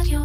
רדיו.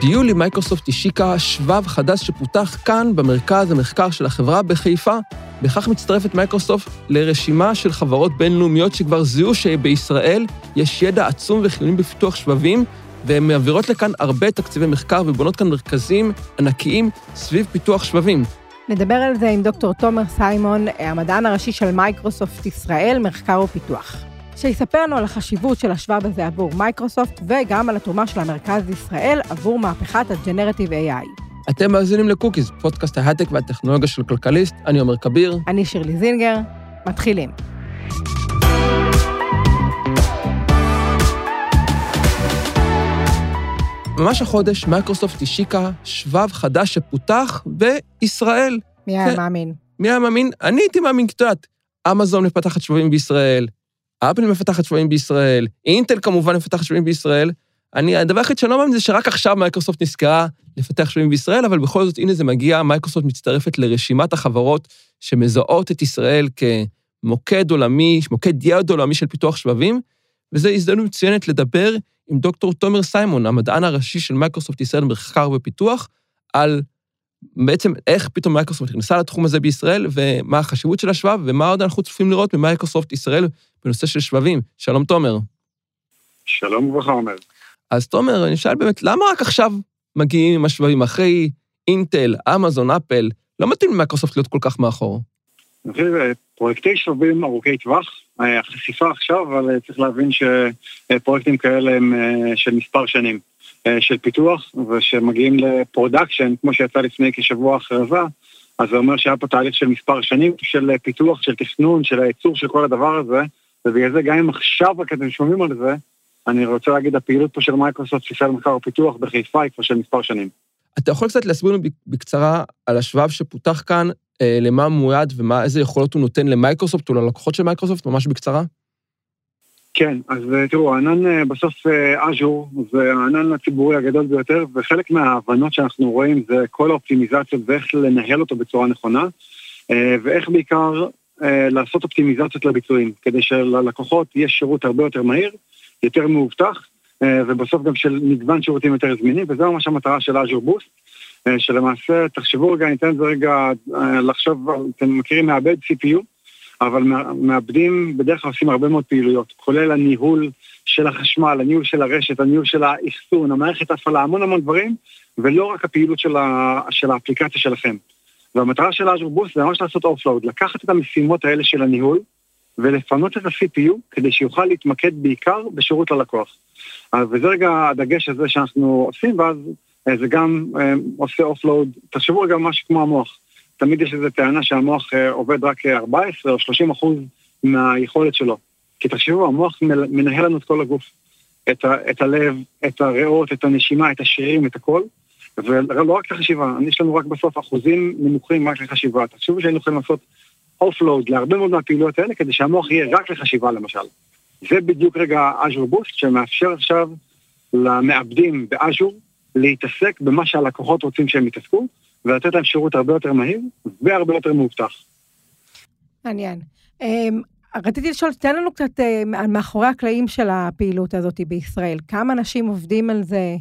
ביולי מייקרוסופט השיקה שבב חדש שפותח כאן במרכז המחקר של החברה בחיפה. בכך מצטרפת מייקרוסופט לרשימה של חברות בינלאומיות שכבר זיהו שבישראל יש ידע עצום וחיוני בפיתוח שבבים, והן מעבירות לכאן הרבה תקציבי מחקר ובונות כאן מרכזים ענקיים סביב פיתוח שבבים. נדבר על זה עם דוקטור תומר סיימון, המדען הראשי של מייקרוסופט ישראל, מחקר ופיתוח. שיספר לנו על החשיבות של השבב הזה עבור מייקרוסופט, וגם על התרומה של המרכז ישראל עבור מהפכת ה generative AI. אתם מאזינים לקוקיז, פודקאסט ההייטק והטכנולוגיה של כלכליסט, אני עומר כביר. אני שירלי זינגר, מתחילים. ממש החודש מייקרוסופט השיקה שבב חדש שפותח בישראל. מי היה מאמין? מי היה מאמין? אני הייתי מאמין, את יודעת, אמזון מפתחת שבבים בישראל, אפל מפתחת שבבים בישראל, אינטל כמובן מפתחת שבבים בישראל. אני, הדבר היחיד שאני לא מאמין זה שרק עכשיו מייקרוסופט נזכרה לפתח שבבים בישראל, אבל בכל זאת, הנה זה מגיע, מייקרוסופט מצטרפת לרשימת החברות שמזהות את ישראל כמוקד עולמי, מוקד יעד עולמי של פיתוח שבבים, וזו הזדמנות מצוינת לדבר עם דוקטור תומר סיימון, המדען הראשי של מייקרוסופט ישראל במחקר ופיתוח, על בעצם איך פתאום מייקרוסופט נכנסה לתחום הזה בישראל, ומה החשיבות של השבב, ומה עוד אנחנו צופים לראות במייקרוסופט ישראל בנושא של שבבים. שלום, תומר. שלום וברכה, עומר. אז תומר, אני שואל באמת, למה רק עכשיו מגיעים עם השבבים אחרי אינטל, אמזון, אפל? לא מתאים למייקרוסופט להיות כל כך מאחור. פרויקטי שבבים ארוכי טווח, אה, החשיפה עכשיו, אבל אה, צריך להבין שפרויקטים כאלה הם אה, של מספר שנים של פיתוח, ושמגיעים ל production, כמו שיצא לפני כשבוע הכרזה, אז זה אומר שהיה פה תהליך של מספר שנים של פיתוח, של תכנון, של הייצור של כל הדבר הזה, ובגלל זה גם אם עכשיו רק אתם שומעים על זה, אני רוצה להגיד, הפעילות פה של מייקרוסופט, תפיסה למחקר ופיתוח בחיפה היא כבר של מספר שנים. אתה יכול קצת להסביר לנו בקצרה על השבב שפותח כאן, למה הוא מיועד ואיזה יכולות הוא נותן למייקרוסופט או ללקוחות של מייקרוסופט, ממש בקצרה? כן, אז אה, תראו, הענן אה, בסוף אג'ור זה הענן הציבורי הגדול ביותר, וחלק מההבנות שאנחנו רואים זה כל האופטימיזציות ואיך לנהל אותו בצורה נכונה, ואיך בעיקר לעשות אופטימיזציות לביצועים, כדי שללקוחות יש שירות הרבה יותר מהיר, יותר מאובטח, ובסוף גם של מגוון שירותים יותר זמינים, וזה ממש המטרה של Azure Boost. אה, שלמעשה, תחשבו רגע, ניתן את זה רגע אה, לחשוב, אתם מכירים מעבד CPU, אבל מעבדים בדרך כלל עושים הרבה מאוד פעילויות, כולל הניהול של החשמל, הניהול של הרשת, הניהול של האחסון, המערכת ההפעלה, המון המון דברים, ולא רק הפעילות של, ה, של האפליקציה שלכם. והמטרה של אג'ור בוסט זה ממש לעשות אופלואוד, לקחת את המשימות האלה של הניהול, ולפנות את ה-CPU כדי שיוכל להתמקד בעיקר בשירות ללקוח. וזה רגע הדגש הזה שאנחנו עושים, ואז זה גם אה, עושה offload. תחשבו רגע משהו כמו המוח. תמיד יש איזו טענה שהמוח אה, עובד רק 14 או 30 אחוז מהיכולת שלו. כי תחשבו, המוח מנהל לנו את כל הגוף. את, ה, את הלב, את הריאות, את הנשימה, את השרירים, את הכל. ולא רק לחשיבה, יש לנו רק בסוף אחוזים נמוכים רק לחשיבה. תחשבו שהיינו יכולים לעשות offload להרבה מאוד מהפעילויות האלה, כדי שהמוח יהיה רק לחשיבה למשל. זה בדיוק רגע אג'ור בוסט שמאפשר עכשיו למעבדים באג'ור להתעסק במה שהלקוחות רוצים שהם יתעסקו, ולתת להם שירות הרבה יותר מהיר והרבה יותר מאובטח. מעניין. אמ, רציתי לשאול, תן לנו קצת אה, מאחורי הקלעים של הפעילות הזאת בישראל. כמה אנשים עובדים על זה?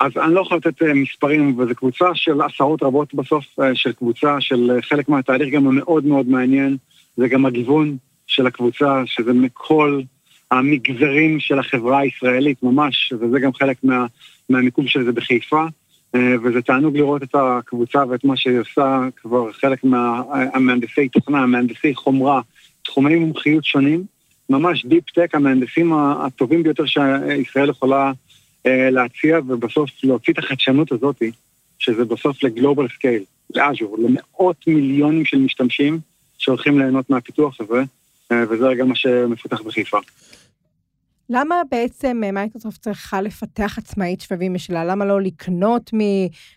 אז אני לא יכול לתת אה, מספרים, וזו קבוצה של עשרות רבות בסוף, אה, של קבוצה של חלק מהתהליך גם המאוד מאוד מעניין, זה גם הגיוון של הקבוצה, שזה מכל המגזרים של החברה הישראלית ממש, וזה גם חלק מה, מהמיקום של זה בחיפה, אה, וזה תענוג לראות את הקבוצה ואת מה שהיא עושה כבר חלק מהמהנדסי תוכנה, המהנדסי חומרה, תחומי מומחיות שונים, ממש deep tech, המהנדסים הטובים ביותר שישראל יכולה אה, להציע, ובסוף להוציא את החדשנות הזאת, שזה בסוף ל global scale, לאז'ור, למאות מיליונים של משתמשים שהולכים ליהנות מהפיתוח הזה, אה, וזה רגע מה שמפותח בחיפה. למה בעצם אה, מייקרוסופט צריכה לפתח עצמאית שבבים משלה? למה לא לקנות מ...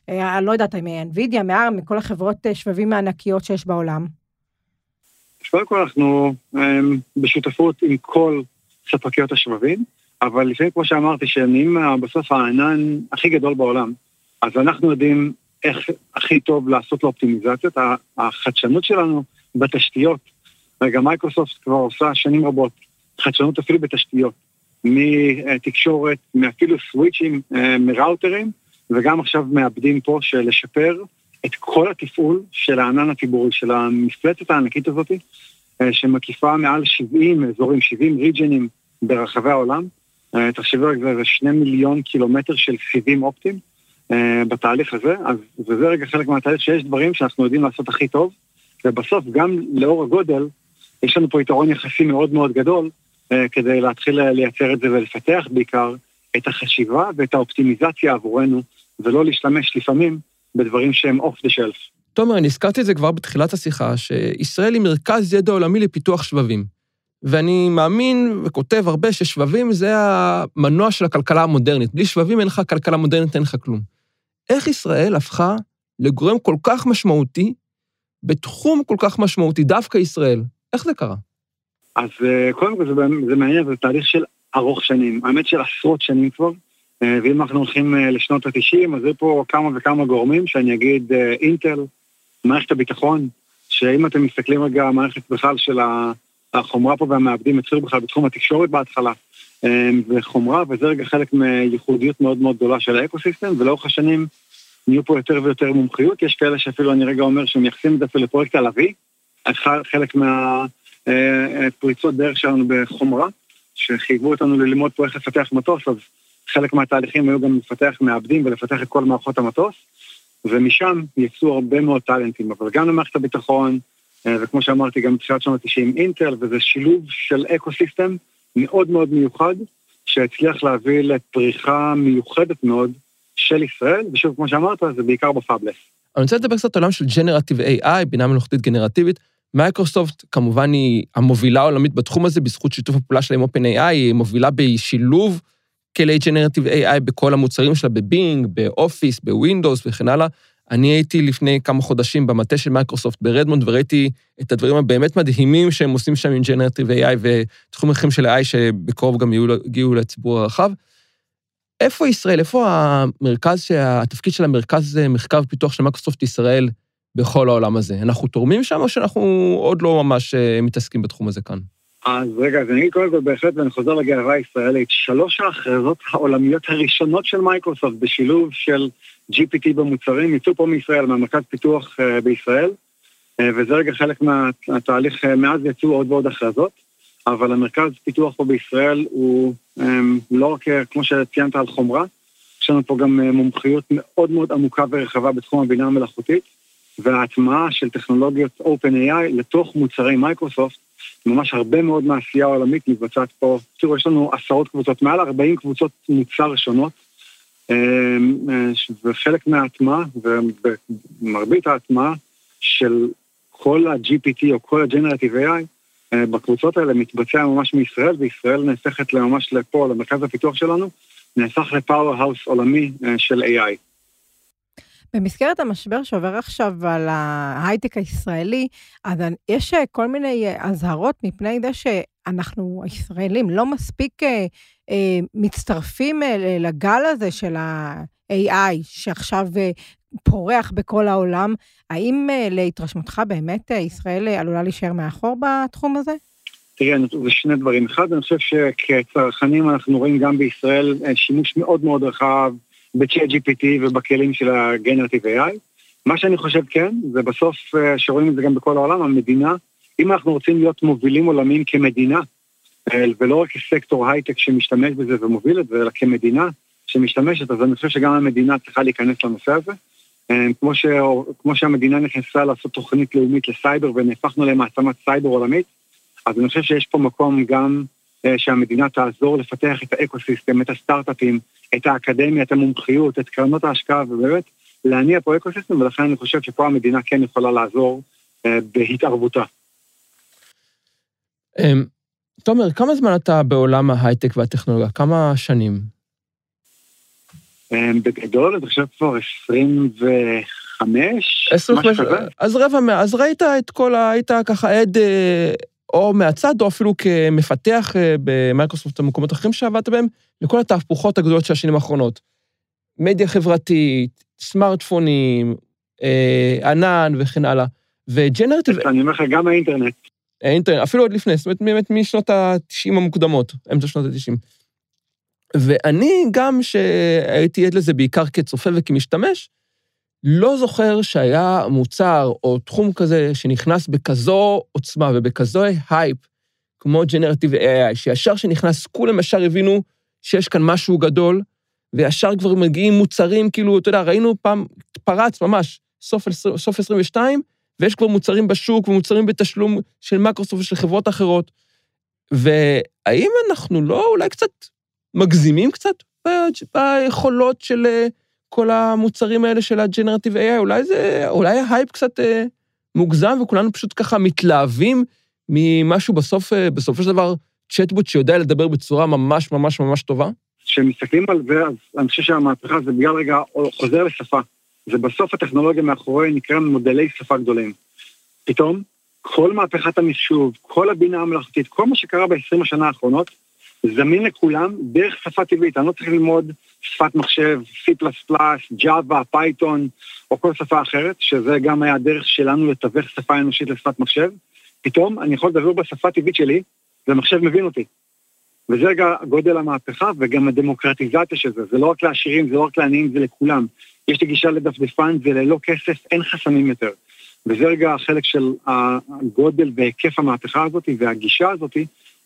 אה, לא יודעת, מ-NVIDIA, מ-ARM, מכל החברות אה, שבבים הענקיות שיש בעולם? קודם כל אנחנו בשותפות עם כל ספקיות השבבים, אבל לפעמים, כמו שאמרתי, שהם נהיים בסוף הענן הכי גדול בעולם, אז אנחנו יודעים איך הכי טוב לעשות לו אופטימיזציות. החדשנות שלנו בתשתיות, רגע, מייקרוסופט כבר עושה שנים רבות חדשנות אפילו בתשתיות, מתקשורת, מאפילו סוויצ'ים, אה, מראוטרים, וגם עכשיו מאבדים פה של לשפר את כל התפעול של הענן הציבורי, של המפלצת הענקית הזאת, אה, שמקיפה מעל 70 אזורים, 70 ריג'נים ברחבי העולם. אה, תחשבו רק זה שני מיליון קילומטר של סיבים אופטיים בתהליך הזה, אז וזה רגע חלק מהתהליך שיש דברים שאנחנו יודעים לעשות הכי טוב, ובסוף גם לאור הגודל, יש לנו פה יתרון יחסי מאוד מאוד גדול, כדי להתחיל לייצר את זה ולפתח בעיקר את החשיבה ואת האופטימיזציה עבורנו, ולא להשתמש לפעמים בדברים שהם אוף דה שלף. תומר, אני הזכרתי את זה כבר בתחילת השיחה, שישראל היא מרכז ידע עולמי לפיתוח שבבים. ואני מאמין וכותב הרבה ששבבים זה המנוע של הכלכלה המודרנית. בלי שבבים אין לך כלכלה מודרנית, אין לך כלום. איך ישראל הפכה לגורם כל כך משמעותי, בתחום כל כך משמעותי, דווקא ישראל? איך זה קרה? אז אה, קודם כל זה, זה מעניין, זה תהליך של ארוך שנים, האמת של עשרות שנים כבר, אה, ואם אנחנו הולכים אה, לשנות ה-90, אז זה פה כמה וכמה גורמים, שאני אגיד אינטל, מערכת הביטחון, שאם אתם מסתכלים רגע, המערכת בכלל של החומרה פה והמעבדים התחילו בכלל בתחום התקשורת בהתחלה, וחומרה, וזה רגע חלק מייחודיות מאוד מאוד גדולה של האקוסיסטם, ולאורך השנים נהיו פה יותר ויותר מומחיות, יש כאלה שאפילו אני רגע אומר שמייחסים את זה אפילו לפרויקט הלוי, חלק מה... אה, אה, פריצות דרך שלנו בחומרה, שחייבו אותנו ללמוד פה איך לפתח מטוס, אז חלק מהתהליכים היו גם לפתח מעבדים ולפתח את כל מערכות המטוס, ומשם יצאו הרבה מאוד טאלנטים, אבל גם למערכת הביטחון, אה, וכמו שאמרתי, גם בתחילת שנות ה-90 אינטל, וזה שילוב של ecosystem מאוד מאוד מיוחד, שהצליח להביא לפריחה מיוחדת מאוד של ישראל, ושוב, כמו שאמרת, זה בעיקר ב fabless. אני רוצה לדבר קצת על עולם של generative AI, בינה מלאכותית גנרטיבית. מייקרוסופט כמובן היא המובילה העולמית בתחום הזה, בזכות שיתוף הפעולה שלה עם OpenAI, היא מובילה בשילוב כלי generative AI בכל המוצרים שלה, בבינג, באופיס, בווינדוס וכן הלאה. אני הייתי לפני כמה חודשים במטה של מייקרוסופט ברדמונד, וראיתי את הדברים הבאמת מדהימים שהם עושים שם עם generative AI ותחום אחרים של AI שבקרוב גם יגיעו לציבור הרחב. איפה ישראל, איפה המרכז, התפקיד של המרכז מחקר ופיתוח של מייקרוסופט ישראל בכל העולם הזה? אנחנו תורמים שם, או שאנחנו עוד לא ממש אה, מתעסקים בתחום הזה כאן? אז רגע, אז אני קודם כל בהחלט, ואני חוזר לגאווה הישראלית, שלוש ההכרזות העולמיות הראשונות של מייקרוסופט בשילוב של GPT במוצרים יצאו פה מישראל, מהמרכז פיתוח אה, בישראל, אה, וזה רגע חלק מהתהליך, מאז יצאו עוד ועוד הכרזות, אבל המרכז פיתוח פה בישראל הוא אמ, לא רק, כמו שציינת, על חומרה, יש לנו פה גם מומחיות מאוד מאוד עמוקה ורחבה בתחום הבינה המלאכותית, וההטמעה של טכנולוגיות OpenAI לתוך מוצרי מייקרוסופט, ממש הרבה מאוד מהעשייה העולמית מתבצעת פה. תראו, יש לנו עשרות קבוצות, מעל 40 קבוצות מוצר שונות, אמ, וחלק מההטמעה, ומרבית ההטמעה של כל ה-GPT או כל ה-Generative AI, אה, בקבוצות האלה מתבצע ממש מישראל, וישראל נהפכת ממש לפה, למרכז הפיתוח שלנו, נהפך לפאוור האוס עולמי אה, של AI. במסגרת המשבר שעובר עכשיו על ההייטק הישראלי, אז יש אה, כל מיני אה, אזהרות מפני זה שאנחנו, הישראלים, לא מספיק אה, מצטרפים לגל הזה של ה-AI, שעכשיו פורח בכל העולם. האם להתרשמותך באמת ישראל עלולה להישאר מאחור בתחום הזה? תראה, זה שני דברים. אחד, אני חושב שכצרכנים אנחנו רואים גם בישראל שימוש מאוד מאוד רחב ב-chat GPT ובכלים של ה-Generative AI. מה שאני חושב כן, זה בסוף, אה, שרואים את זה גם בכל העולם, המדינה, אם אנחנו רוצים להיות מובילים עולמיים כמדינה, אה, ולא רק כסקטור הייטק שמשתמש בזה ומוביל את זה, אלא כמדינה שמשתמשת, אז אני חושב שגם המדינה צריכה להיכנס לנושא הזה. אה, כמו, ש... כמו שהמדינה נכנסה לעשות תוכנית לאומית לסייבר ונהפכנו למעצמת סייבר עולמית, אז אני חושב שיש פה מקום גם שהמדינה תעזור לפתח את ה ecosystem, את הסטארט-אפים, את האקדמיה, את המומחיות, את קרנות ההשקעה, ובאמת להניע פה אקוסיסטם, ולכן אני חושב שפה המדינה כן יכולה לעזור אה, בהתערבותה. אמ, תומר, כמה זמן אתה בעולם ההייטק והטכנולוגיה? כמה שנים? אמ, בגדול, אני חושב כבר 25, 25, אז רבע מה... אז ראית את כל ה... היית ככה עד אה, או מהצד, או אפילו כמפתח אה, במייקרוסופט במקומות אחרים שעבדת בהם, לכל התהפוכות הגדולות של השנים האחרונות. מדיה חברתית, סמארטפונים, אה, ענן וכן הלאה. וג'נרטיב... אני אומר לך, גם האינטרנט. האינטרנט, אפילו עוד לפני, זאת אומרת, באמת משנות ה-90 המוקדמות, אמצע שנות ה-90. ואני גם, שהייתי עד לזה בעיקר כצופה וכמשתמש, לא זוכר שהיה מוצר או תחום כזה שנכנס בכזו עוצמה ובכזו הייפ, כמו generative AI, שישר שנכנס, כולם ישר הבינו שיש כאן משהו גדול, וישר כבר מגיעים מוצרים, כאילו, אתה יודע, ראינו פעם, פרץ ממש, סוף, סוף 22, ויש כבר מוצרים בשוק ומוצרים בתשלום של מייקרוסופט ושל חברות אחרות. והאם אנחנו לא אולי קצת מגזימים קצת ביכולות של אה, כל המוצרים האלה של ה generative AI? אולי זה, אולי ההייפ קצת אה, מוגזם וכולנו פשוט ככה מתלהבים ממשהו בסוף, אה, בסופו של דבר, צ'טבוט שיודע לדבר בצורה ממש ממש ממש טובה? כשמסתכלים על זה, אז אני חושב שהמהפכה זה בגלל רגע חוזר לשפה. זה בסוף הטכנולוגיה מאחורי נקרא מודלי שפה גדולים. פתאום, כל מהפכת המחשוב, כל הבינה המלאכותית, כל מה שקרה ב-20 השנה האחרונות, זמין לכולם דרך שפה טבעית. אני לא צריך ללמוד שפת מחשב, C++, Java, Python, או כל שפה אחרת, שזה גם היה הדרך שלנו לתווך שפה אנושית לשפת מחשב. פתאום אני יכול לדבר בשפה הטבעית שלי, ומחשב מבין אותי. וזה רגע גודל המהפכה וגם הדמוקרטיזציה של זה. זה לא רק לעשירים, זה לא רק לעניים, זה לכולם. יש לי גישה לדפדפן, זה ללא כסף, אין חסמים יותר. וזה רגע החלק של הגודל והיקף המהפכה הזאת, והגישה הזאת,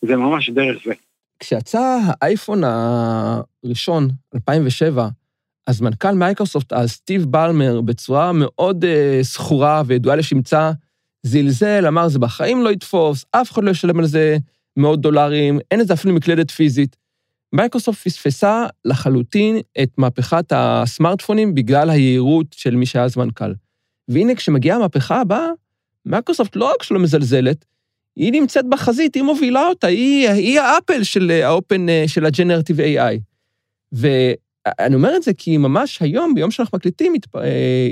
זה ממש דרך זה. כשיצא האייפון הראשון, 2007, אז מנכ"ל מייקרוסופט, אז סטיב בלמר, בצורה מאוד אה, זכורה וידועה לשמצה, זלזל, אמר, זה בחיים לא יתפוס, אף אחד לא ישלם על זה מאות דולרים, אין לזה אפילו מקלדת פיזית. מייקרוסופט פספסה לחלוטין את מהפכת הסמארטפונים בגלל היהירות של מי שהיה אז מנכ"ל. והנה, כשמגיעה המהפכה הבאה, מייקרוסופט לא רק שלא מזלזלת, היא נמצאת בחזית, היא מובילה אותה, היא, היא האפל של האופן, של ה generative AI. ואני אומר את זה כי ממש היום, ביום שאנחנו מקליטים, אה,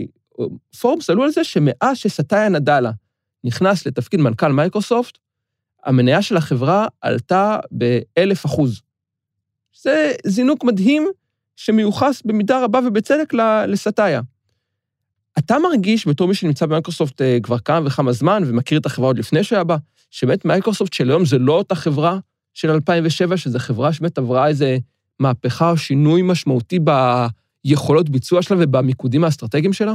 פורבס עלו על זה שמאז שסאטיה נאדלה נכנס לתפקיד מנכ"ל מייקרוסופט, המניה של החברה עלתה באלף אחוז. זה זינוק מדהים שמיוחס במידה רבה ובצדק לסאטיה. אתה מרגיש, בתור מי שנמצא במייקרוסופט אה, כבר כמה וכמה זמן ומכיר את החברה עוד לפני שהיה בה, שבאמת מייקרוסופט של היום זה לא אותה חברה של 2007, שזו חברה שבאמת עברה איזה מהפכה או שינוי משמעותי ביכולות ביצוע שלה ובמיקודים האסטרטגיים שלה?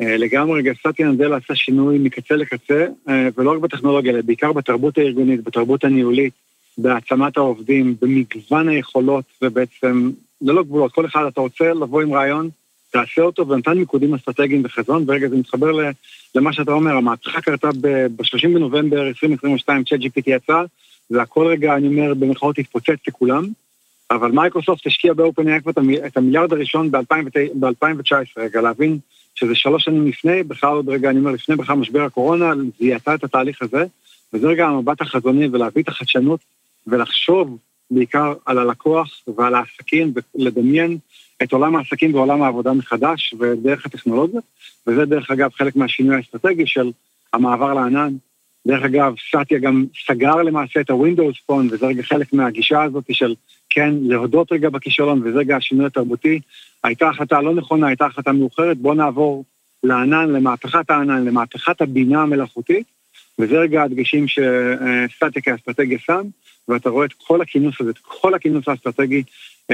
אה, לגמרי, גסטי נדל עשה שינוי מקצה לקצה, אה, ולא רק בטכנולוגיה, אלא בעיקר בתרבות הארגונית, בתרבות הניהולית, בהעצמת העובדים, במגוון היכולות, ובעצם ללא גבולות. כל אחד, אתה רוצה לבוא עם רעיון, תעשה אותו, ונתן מיקודים אסטרטגיים וחזון, ורגע זה מתחבר למה שאתה אומר, המהפכה קרתה ב-30 בנובמבר 2022, צ'אט GPT יצא, והכל רגע, אני אומר, במרכאות התפוצץ לכולם, אבל מייקרוסופט השקיע ב-OpenAI כבר את המיליארד הראשון ב-2019, רגע, להבין שזה שלוש שנים לפני, בכלל עוד רגע, אני אומר, לפני בכלל משבר הקורונה, זיהתה את התהליך הזה, וזה רגע המבט החזוני ולהביא את החדשנות ולחשוב בעיקר על הלקוח ועל העסקים ולדמיין את עולם העסקים ועולם העבודה מחדש ודרך הטכנולוגיה, וזה דרך אגב חלק מהשינוי האסטרטגי של המעבר לענן. דרך אגב, סאטיה גם סגר למעשה את ה-Windows Phone, וזה רגע חלק מהגישה הזאת של כן, להודות רגע בכישלון, וזה רגע השינוי התרבותי. הייתה החלטה לא נכונה, הייתה החלטה מאוחרת, בואו נעבור לענן, למהפכת הענן, למהפכת הבינה המלאכותית, וזה רגע הדגשים שסטטיה כאסטרטגיה שם, ואתה רואה את כל הכינוס הזה, את כל הכינוס האסטרטגי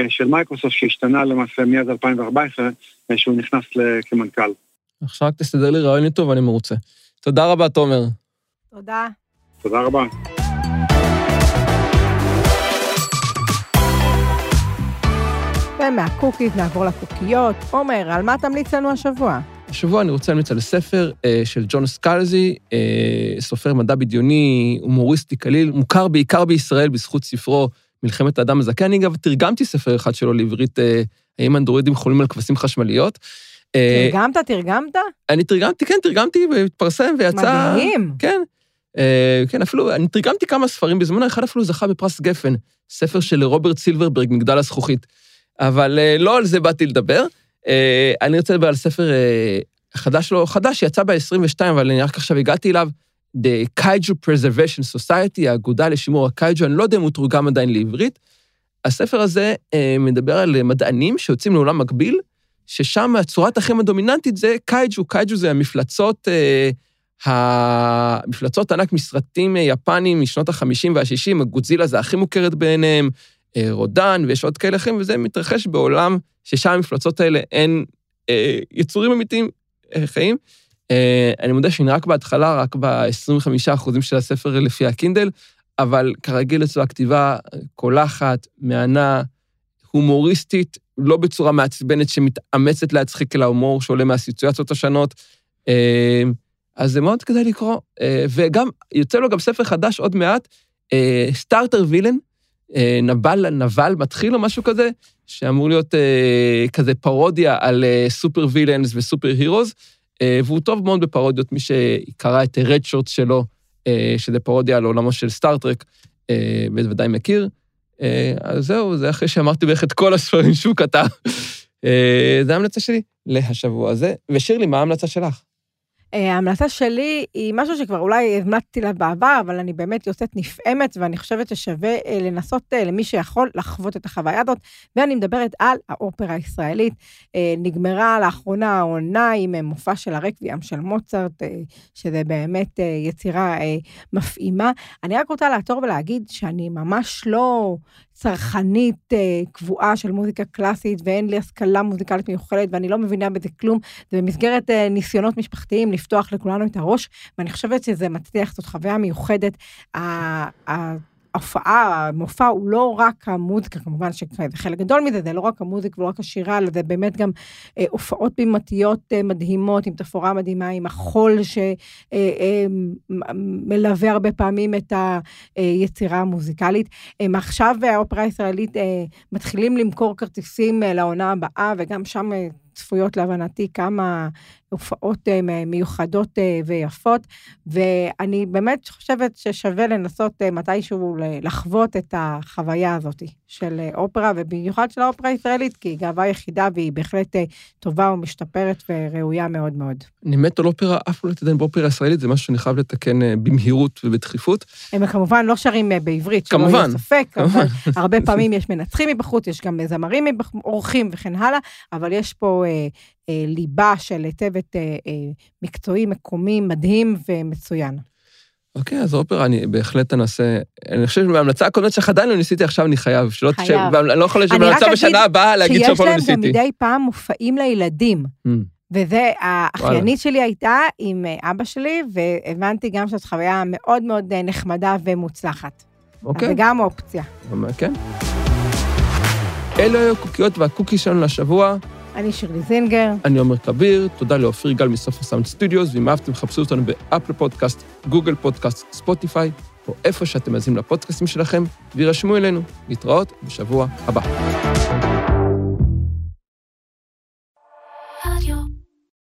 של מייקרוסופט שהשתנה למעשה מאז 2014, אה, שהוא נכנס כמנכ"ל. עכשיו רק תסדר לי ראיון טוב ואני מרוצה. תודה רבה, תומר. תודה. תודה רבה. ומהקוקיז נעבור לקוקיות. עומר, על מה תמליץ לנו השבוע? השבוע אני רוצה להמליץ על ספר אה, של ג'ון סקלזי, אה, סופר מדע בדיוני, הומוריסטי קליל, מוכר בעיקר בישראל בזכות ספרו מלחמת האדם הזקן. אני אגב תרגמתי ספר אחד שלו לעברית, אה, האם אנדרואידים חולים על כבשים חשמליות. אה, תרגמת? תרגמת? אני תרגמתי, כן, תרגמתי, והתפרסם ויצא... מדהים. כן. אה, כן, אפילו, אני תרגמתי כמה ספרים בזמנו, אחד אפילו זכה בפרס גפן, ספר של רוברט סילברברג, מגדל הזכוכית. אבל לא על זה באתי לדבר. אני רוצה לדבר על ספר חדש לא חדש, שיצא ב-22, אבל אני רק עכשיו הגעתי אליו, The Kaiju Preservation Society, האגודה לשימור הקייג'ו, אני לא יודע אם הוא תורגם עדיין לעברית. הספר הזה מדבר על מדענים שיוצאים לעולם מקביל, ששם צורת החיים הדומיננטית זה קייג'ו. קייג'ו זה המפלצות, אה, המפלצות ענק מסרטים יפניים משנות ה-50 וה-60, גודזילה זה הכי מוכרת בעיניהם, אה, רודן, ויש עוד כאלה אחרים, וזה מתרחש בעולם ששם המפלצות האלה אין אה, יצורים אמיתיים אה, חיים. אה, אני מודה שאני רק בהתחלה, רק ב-25% של הספר לפי הקינדל, אבל כרגיל אצלו הכתיבה קולחת, מהנה, הומוריסטית, לא בצורה מעצבנת שמתאמצת להצחיק אל ההומור שעולה מהסיטואציות השונות. אה, אז זה מאוד כדאי לקרוא. אה, וגם, יוצא לו גם ספר חדש עוד מעט, סטארטר וילן, נבל, נבל מתחיל או משהו כזה, שאמור להיות כזה פרודיה על סופר וילאנס וסופר הירוז, והוא טוב מאוד בפרודיות, מי שקרא את רד שורט שלו, שזה פרודיה על עולמו של סטארטרק, בוודאי מכיר. אז זהו, זה אחרי שאמרתי בערך את כל הספרים שהוא כתב. זו ההמלצה שלי להשבוע הזה. ושירלי, מה ההמלצה שלך? אה, ההמלצה שלי היא משהו שכבר אולי המלצתי לה בעבר, אבל אני באמת יוצאת נפעמת, ואני חושבת ששווה אה, לנסות אה, למי שיכול לחוות את החוויה הזאת, ואני מדברת על האופרה הישראלית. נגמרה לאחרונה העונה עם מופע של הרקוויאם של מוצרט, שזה באמת יצירה מפעימה. אני רק רוצה לעצור ולהגיד שאני ממש לא... צרכנית אה, קבועה של מוזיקה קלאסית, ואין לי השכלה מוזיקלית מיוחדת, ואני לא מבינה בזה כלום. זה במסגרת אה, ניסיונות משפחתיים לפתוח לכולנו את הראש, ואני חושבת שזה מצליח, זאת חוויה מיוחדת. ההופעה, המופע הוא לא רק המוזיקה, כמובן שחלק גדול מזה, זה לא רק המוזיקה ולא רק השירה, אלא זה באמת גם אה, הופעות בימתיות אה, מדהימות, עם תפאורה מדהימה, עם החול שמלווה אה, אה, הרבה פעמים את היצירה המוזיקלית. אה, עכשיו האופרה הישראלית אה, מתחילים למכור כרטיסים אה, לעונה הבאה, וגם שם אה, צפויות להבנתי כמה הופעות אה, מיוחדות אה, ויפות, ואני באמת חושבת ששווה לנסות אה, מתישהו לחוות את החוויה הזאת של אופרה, ובמיוחד של האופרה הישראלית, כי היא גאווה יחידה והיא בהחלט טובה ומשתפרת וראויה מאוד מאוד. אני מת על אופרה, אף פעם לא תדע באופרה הישראלית, זה משהו שאני חייב לתקן במהירות ובדחיפות. הם כמובן לא שרים בעברית, שלא יהיה ספק, אבל הרבה פעמים יש מנצחים מבחוץ, יש גם זמרים, אורחים וכן הלאה, אבל יש פה ליבה של צוות אה, אה, מקצועי, מקומי, מדהים ומצוין. אוקיי, אז אופרה, אני בהחלט אנסה, אני חושב שבהמלצה הקודמת שלך עדיין לא ניסיתי, עכשיו אני חייב, שלא תשב, ואני לא יכול לשבת בהמלצה בשנה הבאה להגיד שאף פעם לא ניסיתי. שיש להם גם מדי פעם מופעים לילדים. Mm. וזה, האחיינית שלי הייתה עם אבא שלי, והבנתי גם שזאת חוויה מאוד מאוד נחמדה ומוצלחת. אוקיי. אז זה גם אופציה. כן. אלו היו הקוקיות והקוקי שלנו לשבוע. אני שירלי זינגר. אני עומר כביר, תודה לאופיר גל מסוף הסאונד סטודיוס, ואם אהבתם, חפשו אותנו באפל פודקאסט, גוגל פודקאסט, ספוטיפיי, או איפה שאתם מאזינים לפודקאסטים שלכם, וירשמו אלינו. להתראות בשבוע הבא.